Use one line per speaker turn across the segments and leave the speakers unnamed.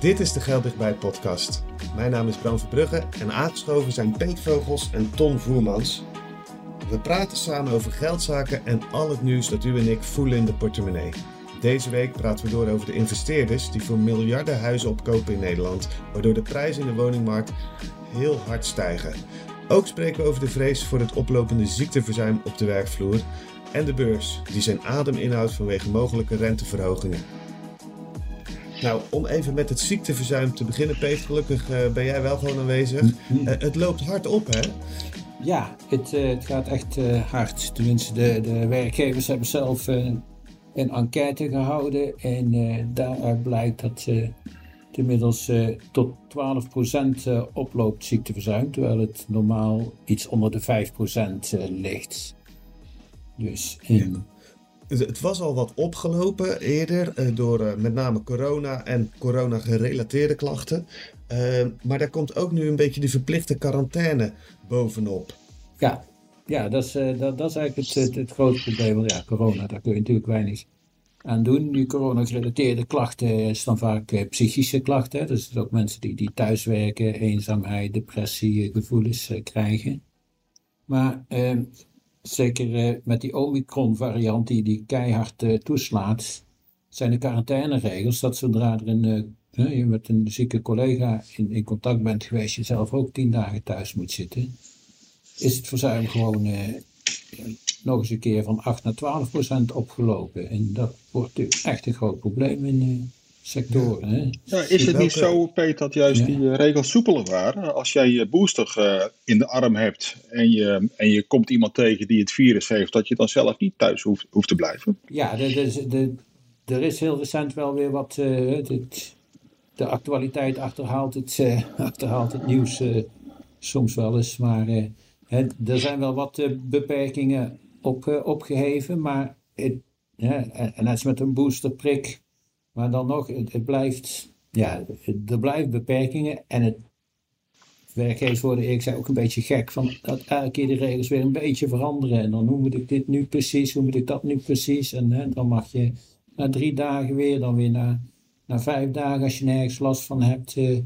Dit is de Geldigbij podcast. Mijn naam is Bram Verbrugge en aangeschoven zijn Peet Vogels en Ton Voermans. We praten samen over geldzaken en al het nieuws dat u en ik voelen in de portemonnee. Deze week praten we door over de investeerders die voor miljarden huizen opkopen in Nederland, waardoor de prijzen in de woningmarkt heel hard stijgen. Ook spreken we over de vrees voor het oplopende ziekteverzuim op de werkvloer en de beurs, die zijn adem inhoudt vanwege mogelijke renteverhogingen. Nou, om even met het ziekteverzuim te beginnen, Peter. Gelukkig uh, ben jij wel gewoon aanwezig. Uh, het loopt hard op, hè?
Ja, het, uh, het gaat echt hard. Tenminste, de, de werkgevers hebben zelf een enquête gehouden. En daaruit blijkt dat het inmiddels tot 12% oploopt ziekteverzuim. Terwijl het normaal iets onder de 5% ligt. Dus in
het was al wat opgelopen eerder eh, door eh, met name corona en corona-gerelateerde klachten. Uh, maar daar komt ook nu een beetje de verplichte quarantaine bovenop.
Ja, ja dat, is, dat, dat is eigenlijk het, het, grote probleem. Want ja, corona, daar kun je natuurlijk weinig aan doen. Nu corona-gerelateerde klachten is dan vaak psychische klachten. Dus ook mensen die, die thuiswerken, eenzaamheid, depressie, gevoelens krijgen. Maar ehm, zeker eh, met die Omicron-variant die, die keihard uh, toeslaat, zijn de quarantaineregels dat zodra er een, uh, je met een zieke collega in, in contact bent geweest, je zelf ook tien dagen thuis moet zitten, is het verzuim gewoon nog eens een keer van 8 naar 12 procent opgelopen. En dat wordt echt een groot probleem in, sectoren. Hè?
Ja, is het niet zo, Peet, dat juist die uh, regels soepeler waren? Als jij je booster uh, in de arm hebt en je, en je komt iemand tegen die het virus heeft, dat je dan zelf niet thuis hoeft, hoeft te blijven?
Ja, de, de, de, er is heel recent wel weer wat. Uh, de actualiteit achterhaalt het, achterhaalt het nieuws soms wel eens. Maar hè, er zijn wel wat beperkingen op, opgeheven. Maar het, en net is met een boosterprik maar dan nog, het, blijft, ja, er blijven beperkingen en het werkgevers worden, ik zei ook een beetje gek van dat elke keer de regels weer een beetje veranderen. En dan hoe moet ik dit nu precies, hoe moet ik dat nu precies? En hè, dan mag je na drie dagen weer, dan weer na, na vijf dagen als je nergens last van hebt. Uh,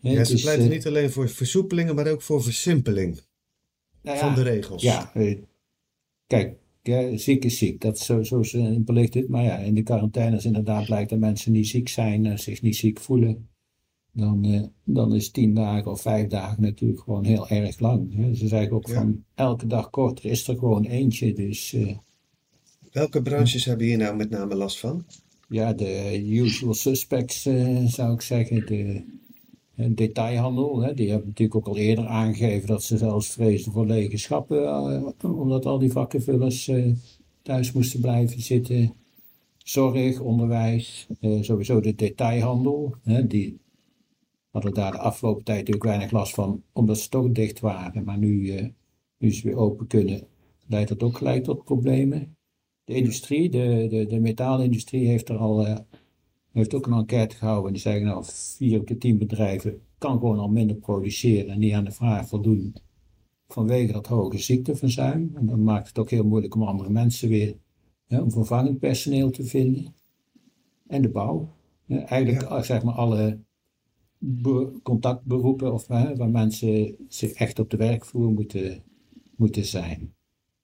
ja, ze dus, pleiten uh, niet alleen voor versoepelingen, maar ook voor versimpeling nou ja, van de regels.
Ja, uh, kijk, ja, ziek is ziek, dat zo, zo belicht het. Maar ja, in de quarantaine is inderdaad blijkt dat mensen die ziek zijn, zich niet ziek voelen. Dan, uh, dan is tien dagen of vijf dagen natuurlijk gewoon heel erg lang. Hè. Ze zeggen ook van elke dag korter is er gewoon eentje. Dus, uh,
Welke branches hebben hier nou met name last van?
Ja, de usual suspects zou ik zeggen. De, detailhandel, hè, die hebben natuurlijk ook al eerder aangegeven dat ze zelfs vrezen voor lege schappen, uh, omdat al die vakkenvullers uh, thuis moesten blijven zitten. Zorg, onderwijs, uh, sowieso de detailhandel, hè, die hadden daar de afgelopen tijd natuurlijk weinig last van, omdat ze toch dicht waren. Maar nu, nu ze weer open kunnen, leidt dat ook gelijk tot problemen. De industrie, de, de, de metaalindustrie heeft er al heeft ook een enquête gehouden en die zeggen nou, vier op de tien bedrijven kan gewoon al minder produceren en niet aan de vraag voldoen vanwege dat hoge ziekteverzuim. En dan maakt het ook heel moeilijk om andere mensen weer ja, om vervangend personeel te vinden. En de bouw. Ja, eigenlijk zeg maar alle contactberoepen of, hè, waar mensen zich echt op de werkvloer moeten, moeten zijn.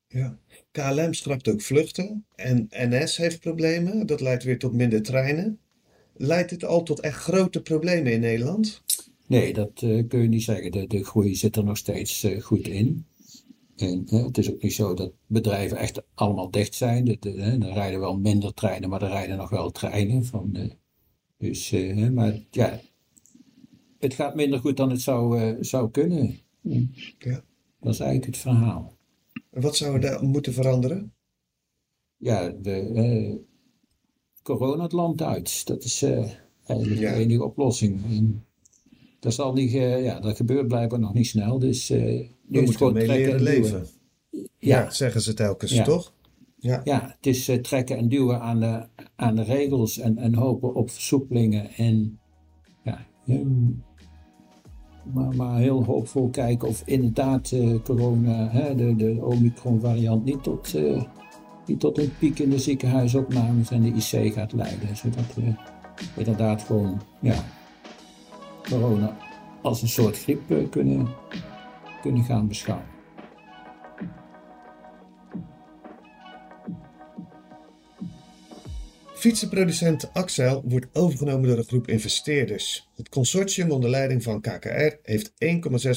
Ja. KLM schrapt ook vluchten en NS heeft problemen. Dat leidt weer tot minder treinen. Leidt dit al tot echt grote problemen in Nederland?
Nee, dat uh, kun je niet zeggen. De, de groei zit er nog steeds uh, goed in. En het is ook niet zo dat bedrijven echt allemaal dicht zijn. De, de, er rijden wel minder treinen, maar er rijden nog wel treinen. Van, dus, maar ja, het gaat minder goed dan het zou, zou kunnen. Ja. Dat is eigenlijk het verhaal.
En wat zou er daar moeten veranderen?
Ja, de, corona het land uit. Dat is uh, eigenlijk de enige oplossing. En dat, zal niet, uh, ja, dat gebeurt blijkbaar nog niet snel. Dus uh,
we moeten mee leren leven. Ja. ja. zeggen ze telkens, ja. toch?
Ja. ja, het is trekken en duwen aan de, aan de regels en, en hopen op versoepelingen. En ja, maar, maar heel hoopvol kijken of inderdaad corona, hè, de, de Omicron variant, niet tot die tot een piek in de ziekenhuisopnames en de IC gaat leiden. Zodat we inderdaad gewoon ja, corona als een soort griep eh, kunnen, kunnen gaan beschouwen.
Fietsenproducent Axel wordt overgenomen door een groep investeerders. Het consortium onder leiding van KKR heeft 1,6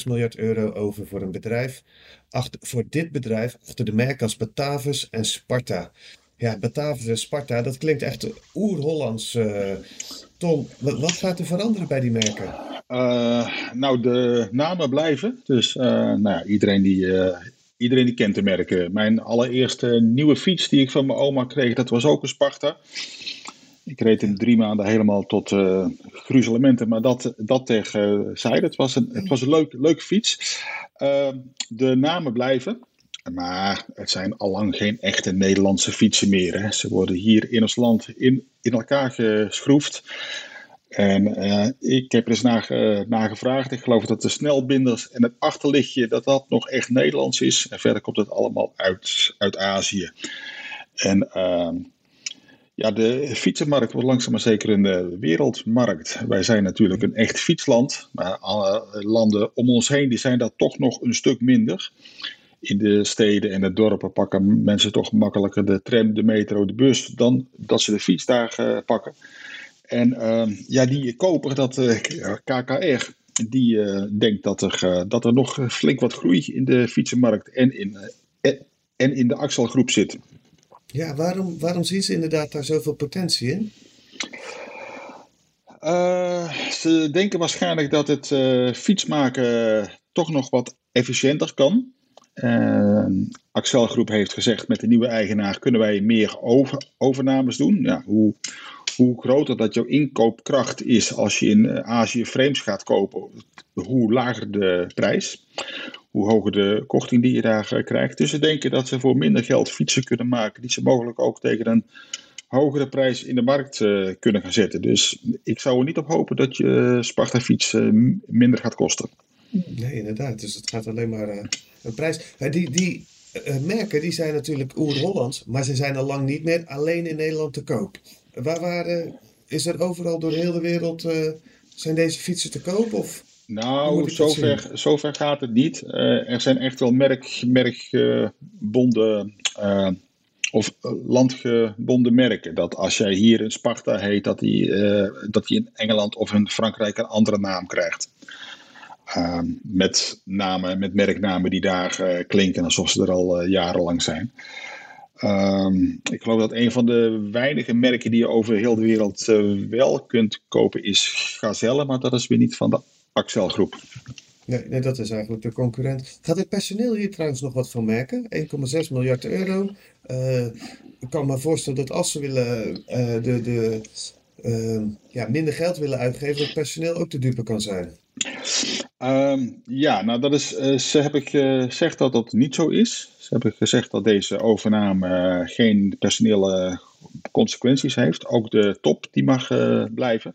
miljard euro over voor een bedrijf. Voor dit bedrijf achter de merken als Batavus en Sparta. Ja, Batavus en Sparta, dat klinkt echt oer-Hollands. Uh, Tom, wat, gaat er veranderen bij die merken?
Uh, nou, de namen blijven. Dus uh, nou iedereen die iedereen die kent de merken. Mijn allereerste nieuwe fiets die ik van mijn oma kreeg, dat was ook een Sparta. Ik reed in drie maanden helemaal tot uh, gruzelementen, maar dat, dat tegen uh, zij. Het was een, het was een leuk, leuke fiets. Uh, de namen blijven, maar het zijn allang geen echte Nederlandse fietsen meer. Hè. Ze worden hier in ons land in, in elkaar geschroefd. En uh, ik heb er eens naar, uh, gevraagd. Ik geloof dat de snelbinders en het achterlichtje, dat dat nog echt Nederlands is. En verder komt het allemaal uit, uit Azië. En uh, ja, de fietsenmarkt wordt langzaam maar zeker een uh, wereldmarkt. Wij zijn natuurlijk een echt fietsland. Maar landen om ons heen die zijn dat toch nog een stuk minder. In de steden en de dorpen pakken mensen toch makkelijker de tram, de metro, de bus... dan dat ze de fiets daar pakken. En uh, ja, die koper, dat uh, KKR, die uh, denkt dat er, uh, dat er nog flink wat groei in de fietsenmarkt en in, en in de Axelgroep zit.
Ja, waarom, waarom zien ze inderdaad daar zoveel potentie in?
ze denken waarschijnlijk dat het fietsmaken toch nog wat efficiënter kan. Axelgroep heeft gezegd met de nieuwe eigenaar kunnen wij meer over, overnames doen. Ja, hoe, hoe groter dat jouw inkoopkracht is als je in eh, Azië frames gaat kopen, hoe lager de prijs, hoe hoger de korting die je daar eh, krijgt. Dus ze denken dat ze voor minder geld fietsen kunnen maken, die ze mogelijk ook tegen een hogere prijs in de markt uh, kunnen gaan zetten. Dus ik zou er niet op hopen dat je Sparta fiets minder gaat kosten.
Nee, inderdaad. Dus het gaat alleen maar een prijs. Die, die merken die zijn natuurlijk oer-Hollands, maar ze zijn al lang niet meer alleen in Nederland te koop. Waar, waar uh, is er overal door de hele wereld, uh, zijn deze fietsen te koop? Of
nou, zover, zover gaat het niet. Uh, er zijn echt wel merk, merkgebonden of landgebonden merken. Dat als jij hier een Sparta heet, dat die, dat die in Engeland of in Frankrijk een andere naam krijgt. met namen, met merknamen die daar klinken alsof ze er al jarenlang zijn. Um, ik geloof dat een van de weinige merken die je over heel de wereld uh, wel kunt kopen is Gazelle, maar dat is weer niet van de Axel groep.
Nee, nee, dat is eigenlijk de concurrent. Gaat het personeel hier trouwens nog wat van merken? 1,6 miljard euro. Uh, ik kan me voorstellen dat als ze willen uh, de, de, ja, minder geld willen uitgeven, het personeel ook te dupe kan zijn.
Um, ja, nou dat is, ze heb ik gezegd dat dat niet zo is. Ze hebben gezegd dat deze overname uh, geen personele consequenties heeft. Ook de top die mag blijven.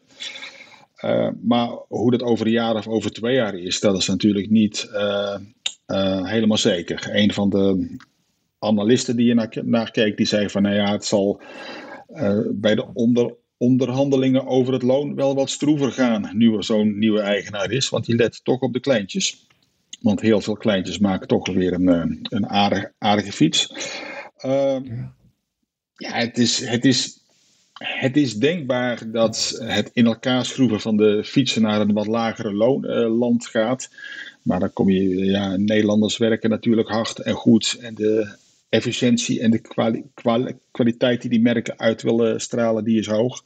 Uh, maar hoe dat over een jaar of over twee jaar is, dat is natuurlijk niet helemaal zeker. Een van de analisten die je naar, naar keek, die zei van nou ja, het zal bij de onder, onderhandelingen over het loon wel wat stroever gaan nu er zo'n nieuwe eigenaar is. Want die let toch op de kleintjes. Want heel veel kleintjes maken toch weer een, eh, een aardige, fiets. Uh, ja, het is, het, is, het is denkbaar dat het in elkaar schroeven van de fietsen naar een wat lagere loonland uh, gaat. Maar dan kom je, ja, Nederlanders werken natuurlijk hard en goed. En de efficiëntie en de kwali kwali kwaliteit die die merken uit willen stralen, die is hoog.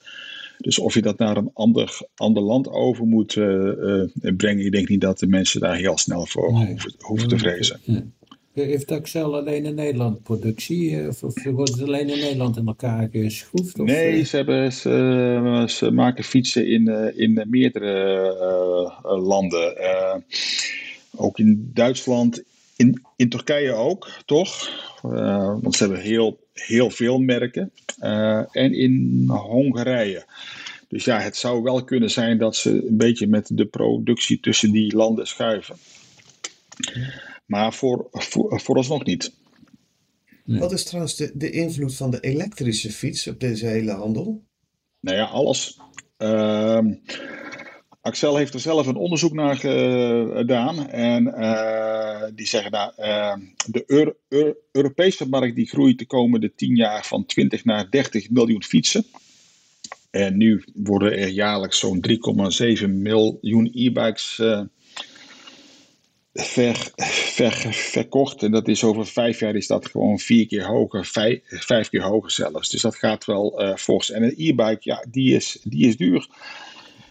Dus of je dat naar een ander, ander land over moet uh, uh, brengen, ik denk niet dat de mensen daar heel snel voor nee. hoeven, hoeven, te vrezen. Ja.
Heeft Axel alleen in Nederland productie? Of, of wordt het alleen in Nederland in elkaar geschroefd? Of?
Nee, ze, hebben, ze, ze maken fietsen in, in meerdere uh, landen. ook in Duitsland, in, in Turkije ook, toch? want ze hebben heel, heel veel merken. en in Hongarije. Dus ja, het zou wel kunnen zijn dat ze een beetje met de productie tussen die landen schuiven. Maar voor, voor, vooralsnog niet.
Nee. Wat is trouwens de, de invloed van de elektrische fiets op deze hele handel?
Nou ja, alles. Ehm, Axel heeft er zelf een onderzoek naar gedaan. En die zeggen dat nou, de Europese markt die groeit de komende 10 jaar van 20 naar 30 miljoen fietsen. En nu worden er jaarlijks zo'n 3,7 miljoen e-bikes ver, ver, verkocht. En dat is over vijf jaar is dat gewoon vier keer hoger, vijf, vijf keer hoger zelfs. Dus dat gaat wel fors. En een e-bike, ja, die is, die is duur.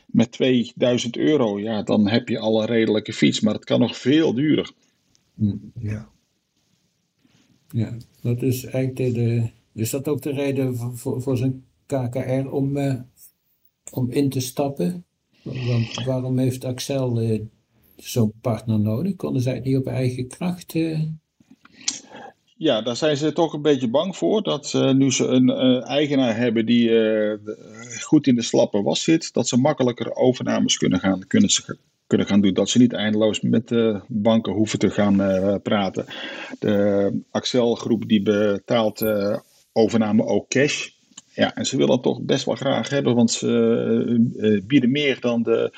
Met 2000 euro, ja, dan heb je al een redelijke fiets. Maar het kan nog veel duurder.
Ja. Ja, dat is eigenlijk de, is dat ook de reden voor, voor, zijn KKR om, uh, om in te stappen? Want waarom heeft Axel uh, zo'n partner nodig? Konden zij niet op eigen kracht? Uh...
Ja, daar zijn ze toch een beetje bang voor. Dat uh, nu ze een uh, eigenaar hebben die uh, goed in de slappe was zit, dat ze makkelijker overnames kunnen gaan, kunnen, ze, kunnen gaan doen. Dat ze niet eindeloos met banken hoeven te gaan praten. De Axel groep die betaalt overname ook cash. Ja, en ze willen dat toch best wel graag hebben, want ze bieden meer dan de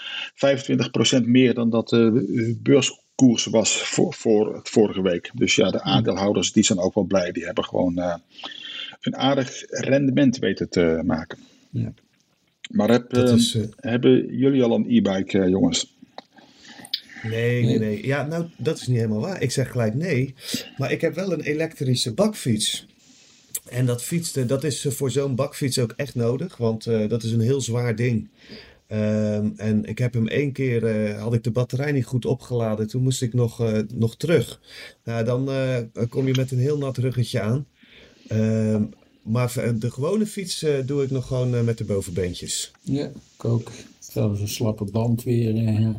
25% meer dan dat de beurskoers was voor, voor vorige week. Dus ja, de aandeelhouders die zijn ook wel blij. Die hebben gewoon uh, een aardig rendement weten te maken. Ja. Maar heb, is, hebben jullie al een e-bike, jongens?
Nee, nee, nee. Ja, nou, dat is niet helemaal waar. Ik zeg gelijk nee. Maar ik heb wel een elektrische bakfiets. En dat fietsen, dat is eh, voor zo'n bakfiets ook echt nodig, want uh, dat is een heel zwaar ding. Um, en ik heb hem één keer, uh, had ik de batterij niet goed opgeladen, toen moest ik nog, uh, nog terug. Nou, dan kom je met een heel nat ruggetje aan. Um, maar de gewone fiets doe ik nog gewoon met de bovenbeentjes.
Ja, ik ook. Zelfs een slappe band weer.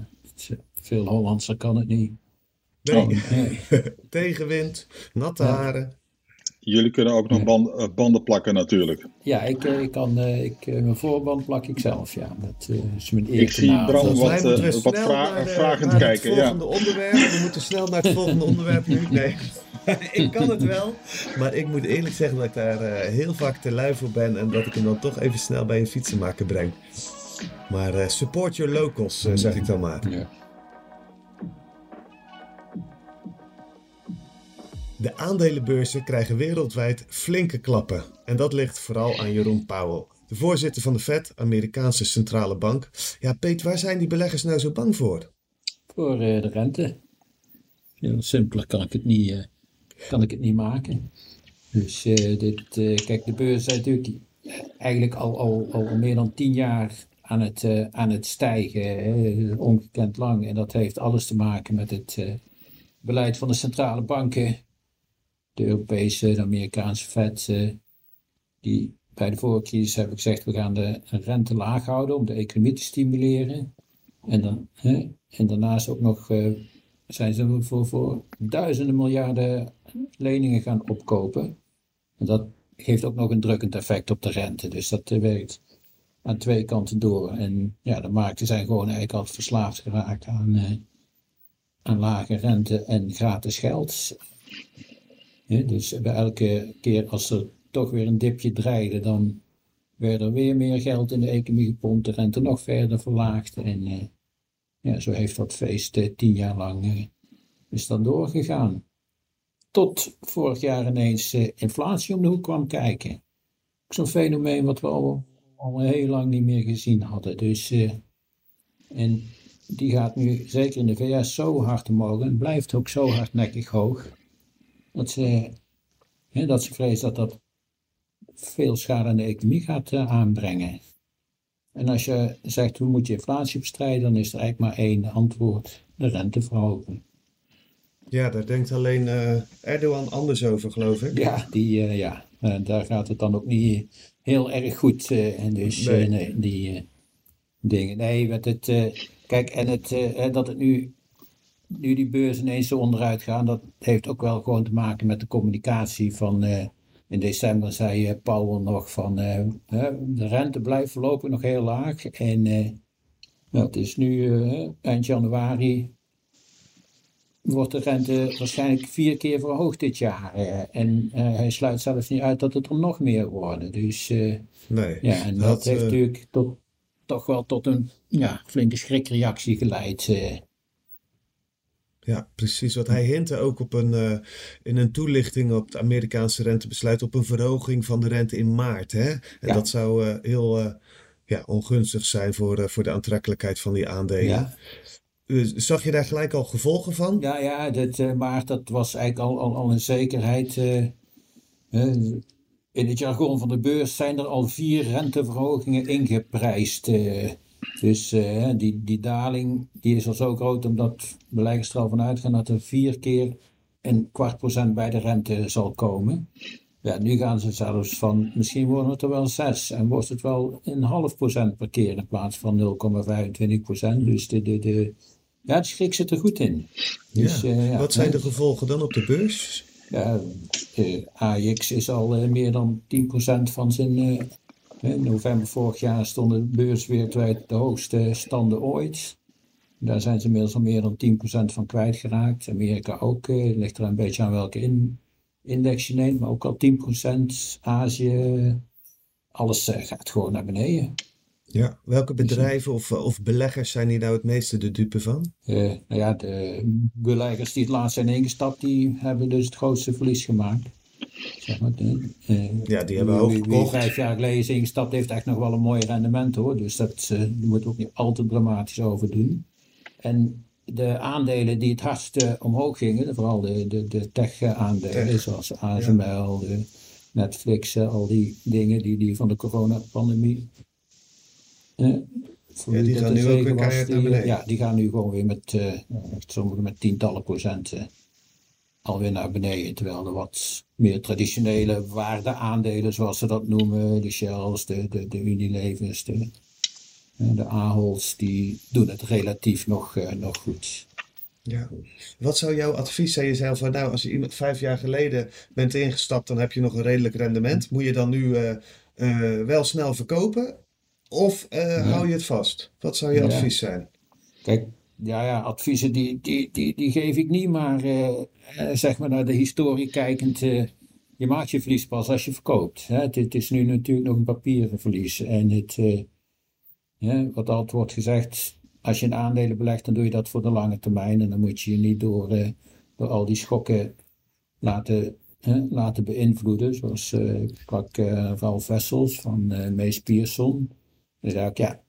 veel Hollandser kan het niet.
Nee. Oh, nee. Tegenwind, natte ja. haren.
Jullie kunnen ook nog band, eh, banden plakken natuurlijk.
Ja, ik, eh, ik kan uh, ik, mijn voorband plak ik zelf. Ja, dat is mijn
eerste Ik zie Bram wat, uh, wat vra vragend
naar
kijken.
Het volgende ja. onderwerp. We moeten snel naar het volgende onderwerp nu. Nee, ik kan het wel. Maar ik moet eerlijk zeggen dat ik daar heel vaak te lui voor ben. En dat ik hem dan toch even snel bij een fietsenmaker breng. Maar support your locals, zeg ik dan maar. Ja. De aandelenbeurzen krijgen wereldwijd flinke klappen. En dat ligt vooral aan Jeroen Powell, de voorzitter van de Fed, Amerikaanse centrale bank. Ja, Peet, waar zijn die beleggers nou zo bang voor?
Voor uh, de rente. Heel simpeler kan ik het niet, uh, kan ik het niet maken. Dus uh, dit, kijk, de beurs zijn natuurlijk eigenlijk al, al, al meer dan tien jaar aan het, aan het stijgen, ongekend lang. En dat heeft alles te maken met het beleid van de centrale banken de Europese, de Amerikaanse Fed, eh, die bij de vorige crisis hebben gezegd, we gaan de rente laag houden om de economie te stimuleren. En, dan, en daarnaast ook nog uh, zijn ze voor, voor duizenden miljarden leningen gaan opkopen. En dat geeft ook nog een drukkend effect op de rente. Dus dat uh, werkt aan twee kanten door. En ja, de markten zijn gewoon eigenlijk al verslaafd geraakt aan, uh, aan lage rente en gratis geld dus bij elke keer als er toch weer een dipje dreigde, dan werd er weer meer geld in de economie gepompt, de rente nog verder verlaagd. En uh, ja, zo heeft dat feest uh, tien jaar lang uh, is dan doorgegaan. Tot vorig jaar ineens inflatie om de hoek kwam kijken. Zo'n fenomeen wat we al, al heel lang niet meer gezien hadden. Dus, en die gaat nu zeker in de VS zo hard omhoog en blijft ook zo hardnekkig hoog dat ze, hè, dat ze vrezen dat dat veel schade aan de economie gaat uh, aanbrengen. En als je zegt hoe moet je inflatie bestrijden, dan is er eigenlijk maar één antwoord: de rente verhogen.
Ja, daar denkt alleen uh, Erdogan anders over, geloof ik.
Ja, die, uh, ja. daar gaat het dan ook niet heel erg goed. en dus, nee. nee die dingen. Nee, met het, kijk, en het, dat het nu nu die beurs ineens zo onderuit gaan, dat heeft ook wel gewoon te maken met de communicatie van. Uh, in december zei uh, Powell nog van uh, de rente blijft voorlopig nog heel laag. En nou, het is nu eind januari. Wordt de rente waarschijnlijk vier keer verhoogd dit jaar. en hij sluit zelfs niet uit dat het er nog meer worden. Dus
nee,
ja, en dat, dat heeft natuurlijk tot toch wel tot een ja, flinke schrikreactie geleid.
Ja, precies. Wat hij hintte ook op een, uh, in een toelichting op het Amerikaanse rentebesluit op een verhoging van de rente in maart. Hè? En ja. dat zou uh, heel uh, ja, ongunstig zijn voor, voor de aantrekkelijkheid van die aandelen. Ja. Zag je daar gelijk al gevolgen van?
Ja, ja dat, maart dat was eigenlijk al, al, al een zekerheid. in het jargon van de beurs zijn er al vier renteverhogingen ingeprijsd. Dus uh, die, die daling die is al zo groot omdat beleggers er al van uitgaan dat er vier keer een kwart procent bij de rente zal komen. Ja, nu gaan ze zelfs van, misschien worden het er wel zes en wordt het wel een half procent per keer in plaats van 0,25 procent. Dus de, de, de, ja, de schrik zit er goed in. Dus,
ja. Uh, ja, Wat zijn de gevolgen dan op de beurs?
Ja, uh, AX is al meer dan 10% van zijn in november vorig jaar stonden de beurs wereldwijd de hoogste standen ooit. Daar zijn ze inmiddels al meer dan 10% van kwijtgeraakt. Amerika ook, eh, ligt er een beetje aan welke in, index je neemt, maar ook al 10%. Azië, alles eh, gaat gewoon naar beneden.
Ja, welke bedrijven of, of beleggers zijn hier nou het meeste de dupe van?
Uh, nou ja, de beleggers die het laatst zijn ingestapt, die hebben dus het grootste verlies gemaakt.
Zeg maar, uh, ja, die hebben ook gekocht.
vijf jaar geleden ingestapt, heeft echt nog wel een mooi rendement hoor. Dus dat uh, moet ook niet al te dramatisch over doen. En de aandelen die het hardst omhoog gingen, vooral de, de, de tech-aandelen, zoals ASML, de Netflix, al die dingen die, die van de coronapandemie.
Uh, ja, die gaan nu ook weer was, die,
Ja, die gaan nu gewoon weer met, uh, sommige met tientallen procenten alweer naar beneden. Terwijl de wat meer traditionele waardeaandelen, zoals ze dat noemen, de Shells, de, de, de Unilevers, de, de Ahols, die doen het relatief nog, uh, nog goed.
Ja. Wat zou jouw advies zijn? Je van nou, als je iemand vijf jaar geleden bent ingestapt, dan heb je nog een redelijk rendement. Moet je dan nu uh, uh, wel snel verkopen? Of ja. hou je het vast? Wat zou je ja. advies zijn?
Kijk, ja, ja, adviezen die, die, die, die geef ik niet, maar uh, zeg maar naar de historie kijkend, uh, je maakt je verlies pas als je verkoopt. Hè? Het, is nu natuurlijk nog een papieren verlies. En het, wat altijd wordt gezegd, als je in aandelen belegt, dan doe je dat voor de lange termijn. En dan moet je je niet door, door al die schokken laten, laten beïnvloeden. Zoals ik sprak Ralf Wessels van Mees Pierson. Zei ik, ja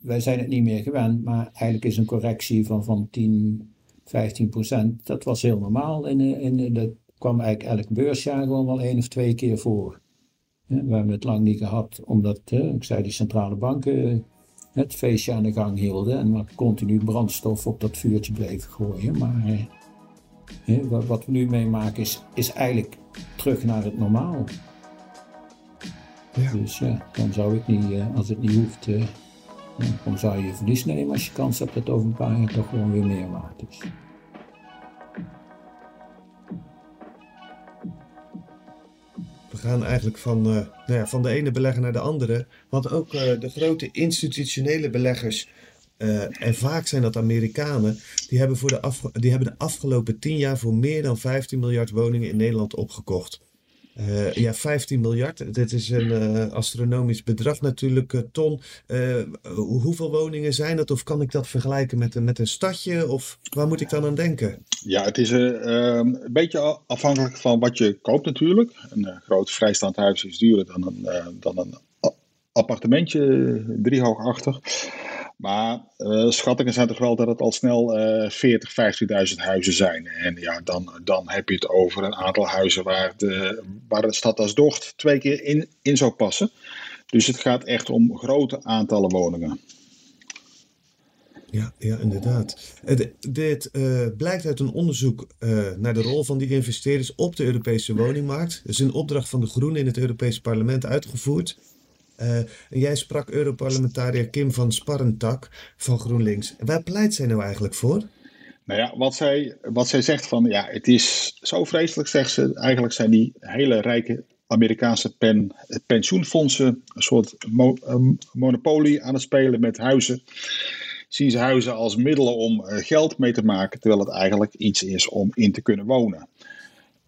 wij zijn het niet meer gewend, maar eigenlijk is een correctie van, van 10, 15 procent, dat was heel normaal. En, en dat kwam eigenlijk elk beursjaar gewoon wel één of twee keer voor. We hebben het lang niet gehad, omdat, ik zei, die centrale banken het feestje aan de gang hielden en maar continu brandstof op dat vuurtje bleven gooien. Maar wat we nu meemaken is, is eigenlijk terug naar het normaal. Ja. Dus ja, dan zou ik niet, eh, als het niet hoeft, eh, dan zou je verlies nemen als je kans hebt dat over een paar jaar toch gewoon weer meer waard is.
We gaan eigenlijk van, uh, nou ja, van de ene belegger naar de andere. Want ook uh, de grote institutionele beleggers, uh, en vaak zijn dat Amerikanen, die hebben, voor de die hebben de afgelopen tien jaar voor meer dan 15 miljard woningen in Nederland opgekocht. Uh, ja, 15 miljard. Dit is een uh, astronomisch bedrag natuurlijk, uh, Ton. hoeveel woningen zijn dat? Of kan ik dat vergelijken met, met een stadje? Of waar moet ik dan aan denken?
Ja, het is ehm, een beetje afhankelijk van wat je koopt natuurlijk. Een groot vrijstaand huis is duurder dan een, dan een appartementje, driehoog achter. Maar uh, schattingen zijn toch wel dat het al snel uh, 40, 50.000 huizen zijn. En ja, dan, dan heb je het over een aantal huizen waar de, waar de stad als Docht twee keer in, in zou passen. Dus het gaat echt om grote aantallen woningen.
Ja, ja inderdaad. dit uh, blijkt uit een onderzoek naar de rol van die investeerders op de Europese woningmarkt. Dat is een opdracht van de Groenen in het Europese parlement uitgevoerd. Uh, jij sprak Europarlementariër Kim van Sparrentak van GroenLinks. Waar pleit zij nou eigenlijk voor?
Nou ja, wat zij, wat zij zegt van ja, het is zo vreselijk, zegt ze. Eigenlijk zijn die hele rijke Amerikaanse pen, pensioenfondsen een soort um, monopolie aan het spelen met huizen. Zien ze huizen als middelen om geld mee te maken, terwijl het eigenlijk iets is om in te kunnen wonen.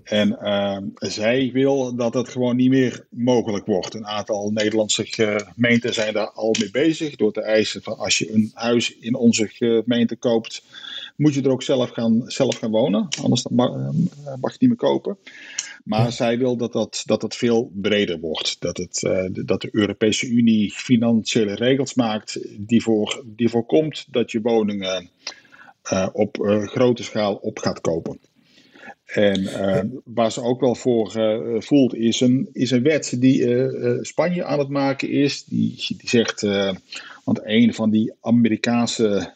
En ehm, zij wil dat het gewoon niet meer mogelijk wordt. Een aantal Nederlandse gemeenten zijn daar al mee bezig. Door te eisen van als je een huis in onze gemeente koopt, moet je er ook zelf gaan, zelf gaan wonen. Anders mag, mag je niet meer kopen. Maar zij wil dat dat, dat het veel breder wordt. Dat, het, uh, dat de Europese Unie financiële regels maakt die, voor, die voorkomt dat je woningen uh, op grote schaal op gaat kopen. En waar ze ook wel voor voelt, is een, is een wet die Spanje aan het maken is. Die, die zegt, want een van die Amerikaanse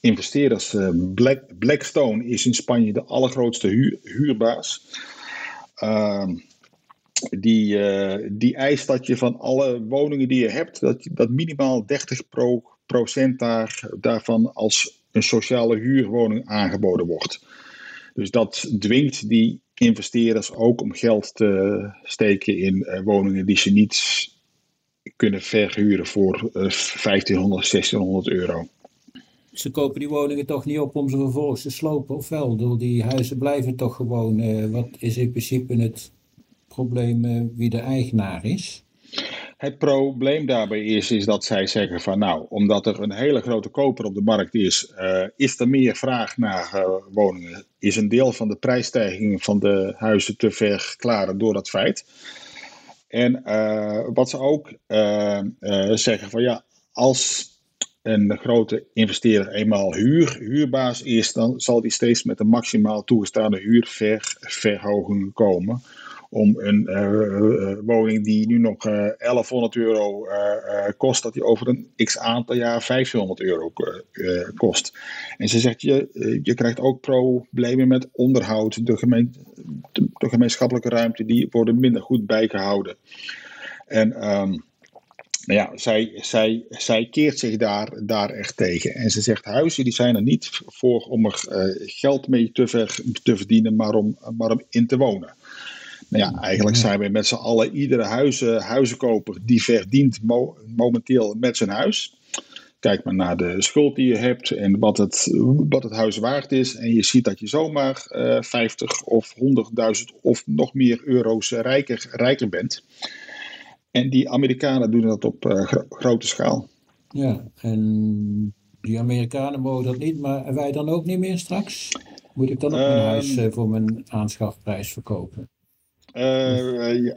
investeerders, Black, Blackstone, is in Spanje de allergrootste huur, huurbaas. Ehm, die, die eist dat je van alle woningen die je hebt, dat, dat minimaal 30 pro, procent daar, daarvan als een sociale huurwoning aangeboden wordt. Dus dat dwingt die investeerders ook om geld te steken in uh, woningen die ze niet kunnen verhuren voor uh, 1500, 1600 euro
ze kopen die woningen toch niet op om ze vervolgens te slopen, of wel? Door die huizen blijven toch gewoon. Uh, wat is in principe het probleem wie de eigenaar is?
Het probleem daarbij is, is dat zij zeggen van nou, omdat er een hele grote koper op de markt is, uh, is er meer vraag naar woningen. Is een deel van de prijsstijging van de huizen te verklaren door dat feit. En wat ze ook zeggen van ja, als een grote investeerder eenmaal huur, huurbaas is, dan zal die steeds met een maximaal toegestaande huurverhoging komen. Om een uh, woning die nu nog uh, 1100 euro kost, dat die over een x aantal jaar 500 euro kost. En ze zegt, je, je krijgt ook problemen met onderhoud. De, gemeen, de, de gemeenschappelijke ruimte, die worden minder goed bijgehouden. En... Um, nou ja, zij, zij, zij keert zich daar, daar echt tegen. En ze zegt, huizen die zijn er niet voor om er geld mee te, ver, te verdienen, maar om, maar om in te wonen. Nou ja, eigenlijk zijn we met z'n allen, iedere huizen, huizenkoper die verdient mo momenteel met zijn huis. Kijk maar naar de schuld die je hebt en wat het, wat het huis waard is. En je ziet dat je zomaar uh, 50 of 100.000 of nog meer euro's rijker, rijker bent. En die Amerikanen doen dat op uh, grote schaal.
Ja, en die Amerikanen mogen dat niet, maar wij dan ook niet meer straks? Moet ik dan ook mijn um, huis voor mijn aanschafprijs verkopen?
Uh,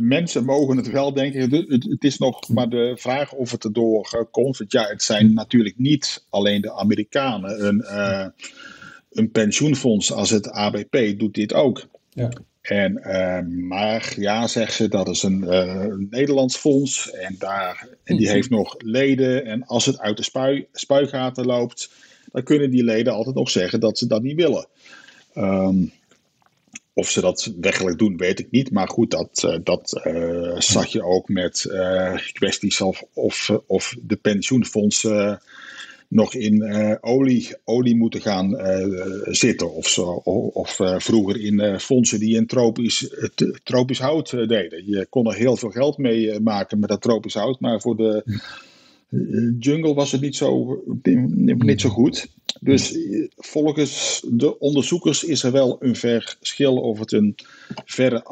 mensen mogen het wel, denk ik. Het, het, het, is nog maar de vraag of het erdoor komt. Want ja, het zijn natuurlijk niet alleen de Amerikanen. Een, een pensioenfonds als het ABP doet dit ook. Ja. En, uh, maar ja, zegt ze, dat is een uh, Nederlands fonds en, daar, en die heeft nog leden. En als het uit de spui, spuigaten loopt, dan kunnen die leden altijd nog zeggen dat ze dat niet willen. Um, of ze dat werkelijk doen, weet ik niet. Maar goed, dat, uh, dat zag je ook met kwesties of, of, of de pensioenfondsen nog in uh, olie, olie moeten gaan uh, zitten. Of, zo, of uh, vroeger in fondsen die in tropisch, tropisch hout deden. Je kon er heel veel geld mee maken met dat tropisch hout. Maar voor de jungle was het niet zo, niet zo goed. Dus volgens de onderzoekers is er wel een verschil of het een verre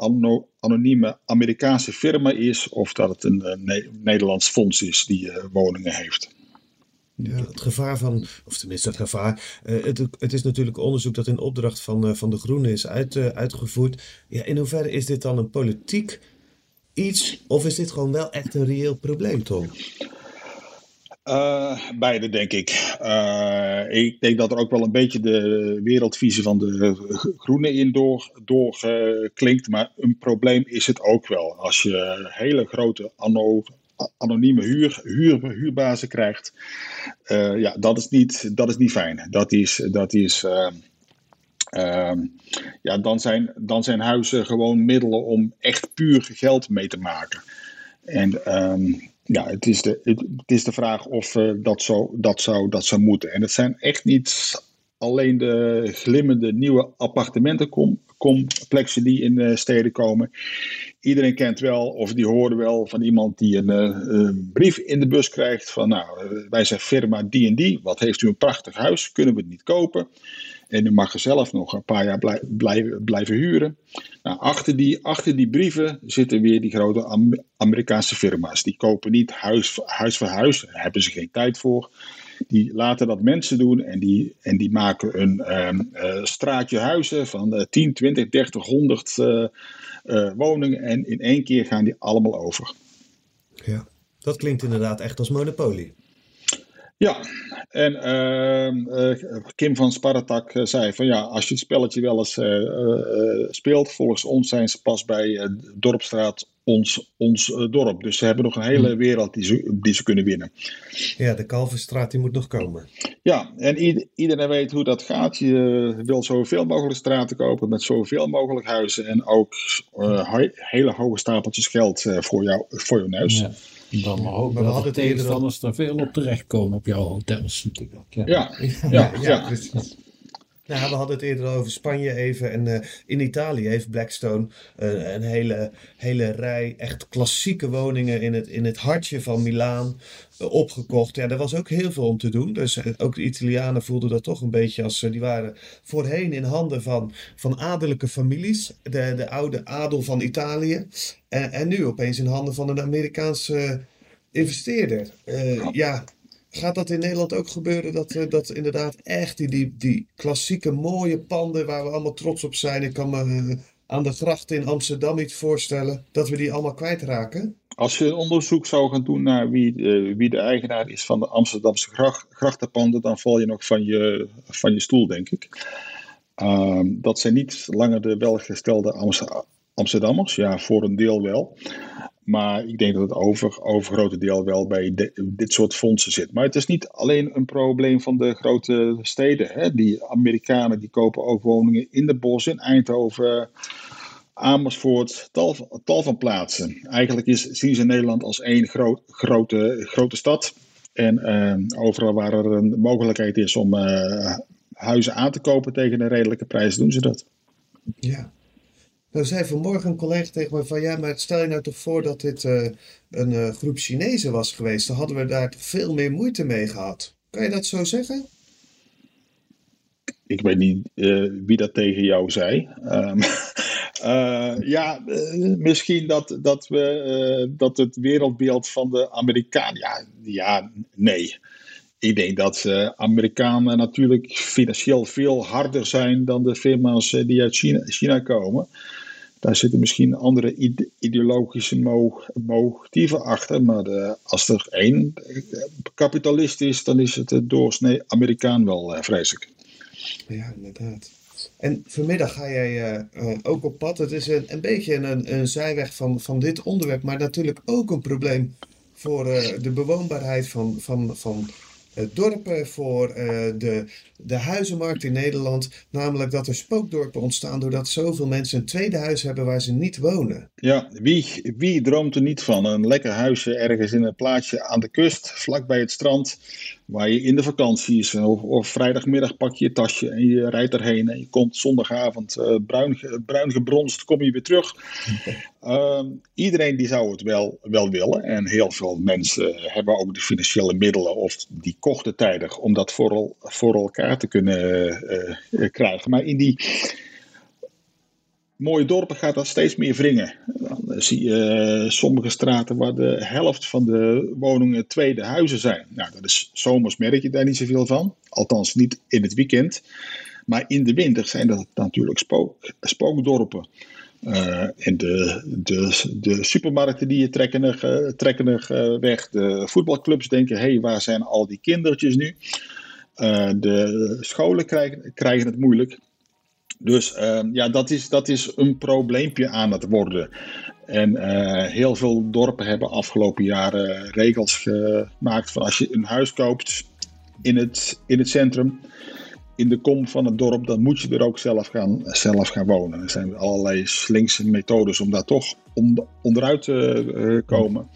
anonieme Amerikaanse firma is. Of dat het een Nederlands fonds is die woningen heeft.
Ja, het gevaar van, of tenminste het gevaar, uh, het, het, is natuurlijk onderzoek dat in opdracht van, uh, van de Groenen is uit, uitgevoerd. Ja, in hoeverre is dit dan een politiek iets, of is dit gewoon wel echt een reëel probleem, Tom?
Beide, denk ik. ik denk dat er ook wel een beetje de wereldvisie van de Groenen in doorklinkt, door maar een probleem is het ook wel. Als je hele grote anonieme huur, huur, huurbazen krijgt. Uh, ja, dat is, niet, dat is niet fijn. Dat is, dat is uh, ja, dan zijn, dan zijn huizen gewoon middelen om echt puur geld mee te maken. En ehm, ja, het is, de, het, is de vraag of uh, dat, zo, dat, zou, dat zou moeten. En het zijn echt niet alleen de glimmende nieuwe appartementencomplexen die in uh, steden komen iedereen kent wel, of die hoorde wel van iemand die een, uh, brief in de bus krijgt van, nou, wij zijn firma die en die, wat heeft u een prachtig huis, kunnen we het niet kopen? En u mag er zelf nog een paar jaar blij, blijven, blijven huren. Nou, achter, die, achter die brieven zitten weer die grote Amerikaanse firma's. Die kopen niet huis, huis voor huis, daar hebben ze geen tijd voor. Die laten dat mensen doen en die, en die maken een um, straatje huizen van uh, 10, 20, 30, 100 uh, woningen. En in één keer gaan die allemaal over.
Ja, dat klinkt inderdaad echt als monopolie.
Ja, en uh, Kim van Spartak zei van ja, als je het spelletje wel eens uh, speelt, volgens ons zijn ze pas bij Dorpstraat ons, ons dorp. Dus ze hebben nog een hele hmm. wereld die ze, die ze kunnen winnen.
Ja, de Kalverstraat die moet nog komen.
Ja, en iedereen weet hoe dat gaat. Je wil zoveel mogelijk straten kopen met zoveel mogelijk huizen en ook hele hoge stapeltjes geld voor, jou, voor je neus. Ja.
Dan hoop maar we hadden tegenstanders er veel op terechtkomen op jouw hotels natuurlijk.
Ja, ja, ja, ja,
precies. Nou, we hadden het eerder over Spanje even. En uh, in Italië heeft Blackstone uh, een hele, hele rij echt klassieke woningen in het, in het hartje van Milaan uh, opgekocht. Ja, er was ook heel veel om te doen. Dus ook de Italianen voelden dat toch een beetje als... die waren voorheen in handen van, van adellijke families. De, de oude adel van Italië. En, en nu opeens in handen van een Amerikaanse investeerder. ja, Gaat dat in Nederland ook gebeuren? Dat, uh, dat inderdaad echt die, die, klassieke mooie panden waar we allemaal trots op zijn. Ik kan me uh, aan de grachten in Amsterdam iets voorstellen. Dat we die allemaal kwijtraken.
Als je een onderzoek zou gaan doen naar wie, uh, wie de eigenaar is van de Amsterdamse gracht, grachtenpanden. Dan val je nog van je, van je stoel, denk ik. Ehm, dat zijn niet langer de welgestelde Amsterdammers. Ja, voor een deel wel. Maar ik denk dat het over, overgrote deel wel bij dit soort fondsen zit. Maar het is niet alleen een probleem van de grote steden. Hè. Die Amerikanen die kopen ook woningen in de bos, in Eindhoven, Amersfoort, tal, van plaatsen. Eigenlijk is, zien ze Nederland als één groot, grote, grote stad. En uh, overal waar er een mogelijkheid is om uh, huizen aan te kopen tegen een redelijke prijs, doen ze dat.
Ja. Nou zei vanmorgen een collega tegen me van ja, maar stel je nou toch voor dat dit uh, een uh, groep Chinezen was geweest. Dan hadden we daar toch veel meer moeite mee gehad. Kan je dat zo zeggen?
Ik weet niet uh, wie dat tegen jou zei. Um, ja, misschien dat, dat, we, dat het wereldbeeld van de Amerikanen. Ja, ja nee. Ik denk dat Amerikanen natuurlijk financieel veel harder zijn dan de firma's die uit China komen. Daar zitten misschien andere ideologische motieven achter. Maar de, als er één kapitalist is, dan is het de doorsnee Amerikaan wel, uh, vrees ik.
Ja, inderdaad. En vanmiddag ga jij ook op pad. Het is een, een beetje een, een zijweg van, van dit onderwerp, maar natuurlijk ook een probleem voor de bewoonbaarheid van, van, van dorpen, voor de de huizenmarkt in Nederland. Namelijk dat er spookdorpen ontstaan doordat zoveel mensen een tweede huis hebben waar ze niet wonen.
Ja, wie, wie droomt er niet van een lekker huisje ergens in een plaatsje aan de kust, vlakbij het strand, waar je in de vakantie is. Of, of vrijdagmiddag pak je je tasje en je rijdt erheen en je komt zondagavond uh, bruin, bruin gebronst, kom je weer terug. Uh, iedereen die zou het wel, wel willen en heel veel mensen hebben ook de financiële middelen of die kochten tijdig om dat voor, voor elkaar te kunnen eh, eh, krijgen. Maar in die mooie dorpen gaat dat steeds meer wringen. Dan zie je eh, sommige straten waar de helft van de woningen tweede huizen zijn. Nou, dat is zomers merk je daar niet zoveel van. Althans niet in het weekend. Maar in de winter zijn dat natuurlijk spook, spookdorpen. Uh, en de, de, de supermarkten die je trekken weg. De voetbalclubs denken: hé, hey, waar zijn al die kindertjes nu? De scholen krijgen, krijgen het moeilijk. Dus uh, ja, dat is, dat is een probleempje aan het worden. En uh, heel veel dorpen hebben afgelopen jaren regels gemaakt van als je een huis koopt in het, in het centrum, in de kom van het dorp, dan moet je er ook zelf gaan, zelf gaan wonen. Er zijn allerlei slinkse methodes om daar toch onderuit te komen.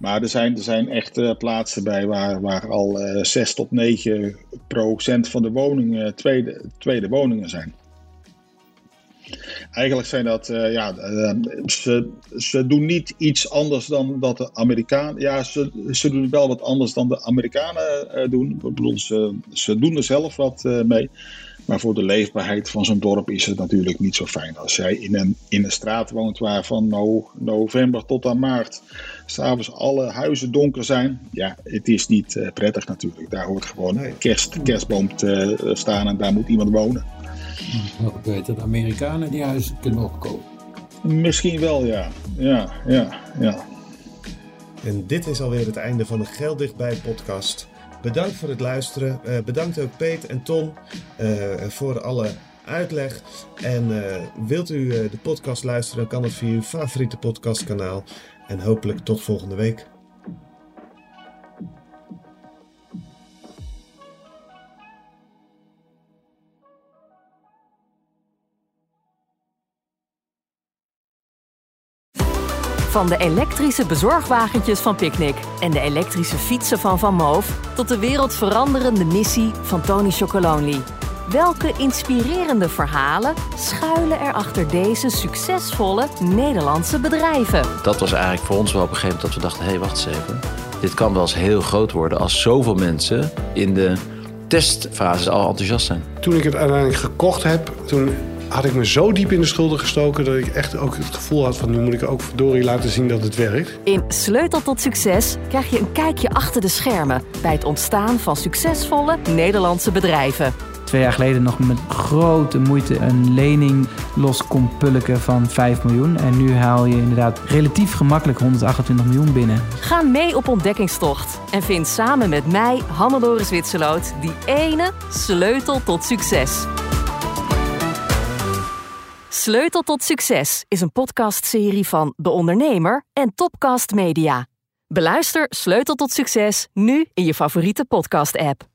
Maar er zijn, er zijn echt uh, plaatsen bij waar, waar al uh, 6 tot 9 procent van de woningen tweede, tweede woningen zijn. Eigenlijk zijn dat, uh, ja, uh, ze, ze doen niet iets anders dan dat de Amerikanen. Ja, ze, ze doen wel wat anders dan de Amerikanen uh, doen. Ik bedoel, ze, doen er zelf wat mee. Maar voor de leefbaarheid van zo'n dorp is het natuurlijk niet zo fijn. Als jij in een, in een straat woont waar van no, november tot aan maart s'avonds alle huizen donker zijn. Ja, het is niet prettig natuurlijk. Daar hoort gewoon een kerst, kerstboom te staan en daar moet iemand wonen.
Nog beter de Amerikanen die huizen kunnen opkopen.
Misschien wel, ja. Ja, ja, ja.
En dit is alweer het einde van de Geld Dichtbij podcast. Bedankt voor het luisteren. Uh, bedankt ook Peet en Ton uh, voor alle uitleg. En uh, wilt u de podcast luisteren, dan kan het via uw favoriete podcastkanaal. En hopelijk tot volgende week.
Van de elektrische bezorgwagentjes van Picnic en de elektrische fietsen van Van Moof tot de wereldveranderende missie van Tony Chocolonely. Welke inspirerende verhalen schuilen er achter deze succesvolle Nederlandse bedrijven?
Dat was eigenlijk voor ons wel op een gegeven moment dat we dachten: hé, hey, wacht eens even. Dit kan wel eens heel groot worden als zoveel mensen in de testfase al enthousiast zijn.
Toen ik het uiteindelijk gekocht heb, toen had ik me zo diep in de schulden gestoken dat ik echt ook het gevoel had van nu moet ik ook verdorie laten zien dat het werkt.
In Sleutel tot Succes krijg je een kijkje achter de schermen bij het ontstaan van succesvolle Nederlandse bedrijven.
Twee jaar geleden nog met grote moeite een lening los kon pulken van 5 miljoen. En nu haal je inderdaad relatief gemakkelijk 128 miljoen binnen.
Ga mee op ontdekkingstocht en vind samen met mij, Hannelore Zwitserloot, die ene sleutel tot succes. Sleutel tot Succes is een podcastserie van De Ondernemer en Topcast Media. Beluister Sleutel tot Succes nu in je favoriete podcast-app.